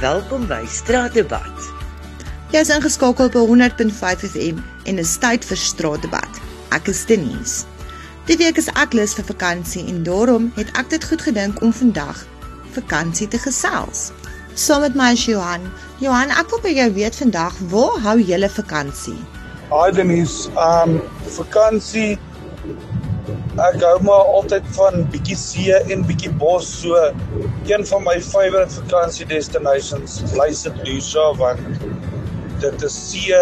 Welkom by Straatdebat. Jy is ingeskakel op 100.5 FM en is tyd vir Straatdebat. Ek is Denise. Die week is ek lus vir vakansie en daarom het ek dit goed gedink om vandag vakansie te gesels. Saam met my is Johan. Johan, ek wil by jou weet vandag, waar hou jy vakansie? Hi Denise, um vakansie Ek hou maar altyd van bietjie see en bietjie bos so. Een van my favourite vakansie destinations bly sit Lusa want dit is see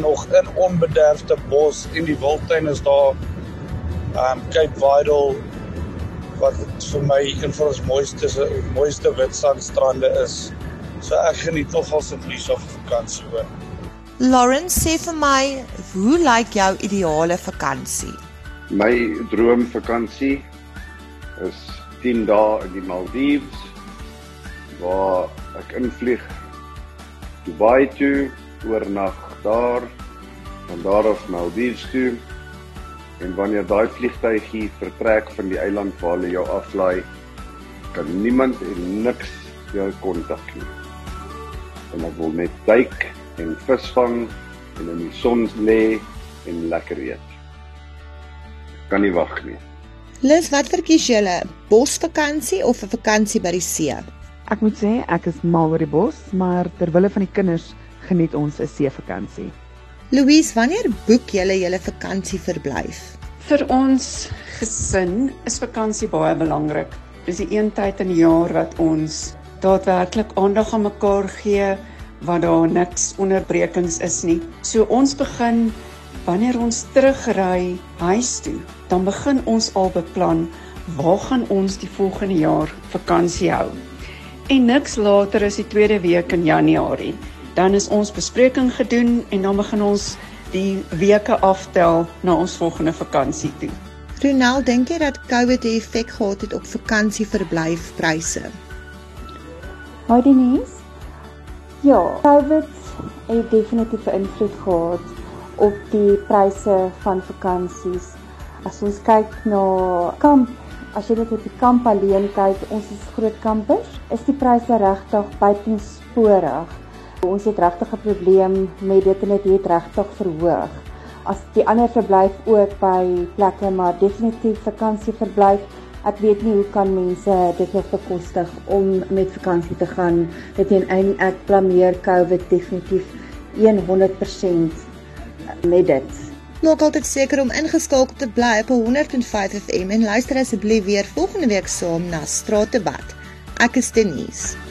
nog in onbederfde bos en die wildtuin is daar. Um Cape Vidal wat vir my een van ons mooiste mooiste witsandstrande is. So ek geniet nogal se Lusa vakansie hoor. Lawrence sê vir my, hoe lyk jou ideale vakansie? My droomvakansie is 10 dae in die Maldives waar ek invlieg Dubai toe, oornag daar, van daar af Maldives toe. En wanneer daai vliegtuigie vertrek van die eiland waar hulle jou aflaai, kan niemand en niks jou kontak nie. En ek wil net duik en visvang en in die son lê en lekker eet kan nie wag nie. Lis, wat verkies julle? Bosvakansie of 'n vakansie by die see? Ek moet sê ek is mal oor die bos, maar ter wille van die kinders geniet ons 'n seevakansie. Louise, wanneer boek julle julle vakansieverblyf? Vir ons gesin is vakansie baie belangrik. Dis die een tyd in die jaar wat ons daadwerklik aandag aan mekaar gee, waar daar niks onderbrekings is nie. So ons begin wanneer ons terugry huis toe, dan begin ons al beplan waar gaan ons die volgende jaar vakansie hou. En niks later as die tweede week in Januarie, dan is ons bespreking gedoen en dan begin ons die weke aftel na ons volgende vakansie toe. Ronald, dink jy dat COVID 'n effek gehad het op vakansieverblyfpryse? Hi Denise. Ja, COVID het definitief 'n invloed gehad op die pryse van vakansies. As ons kyk na kamp, as jy net op die kamp alleen kyk, ons is groot kampers, is die pryse regtig buitensporig. Ons het regtig 'n probleem met dit en dit het regtig verhoog. As die ander verblyf ook by plekke maar definitief vakansieverblyf Ek weet nie hoe kan mense dit nog bekostig om met vakansie te gaan. Dit en ek blameer COVID definitief 100% met dit. Maak altyd seker om ingeskakel te bly op 100.5 FM en luister asseblief weer volgende week saam na Straatdebat. Ek is Denise.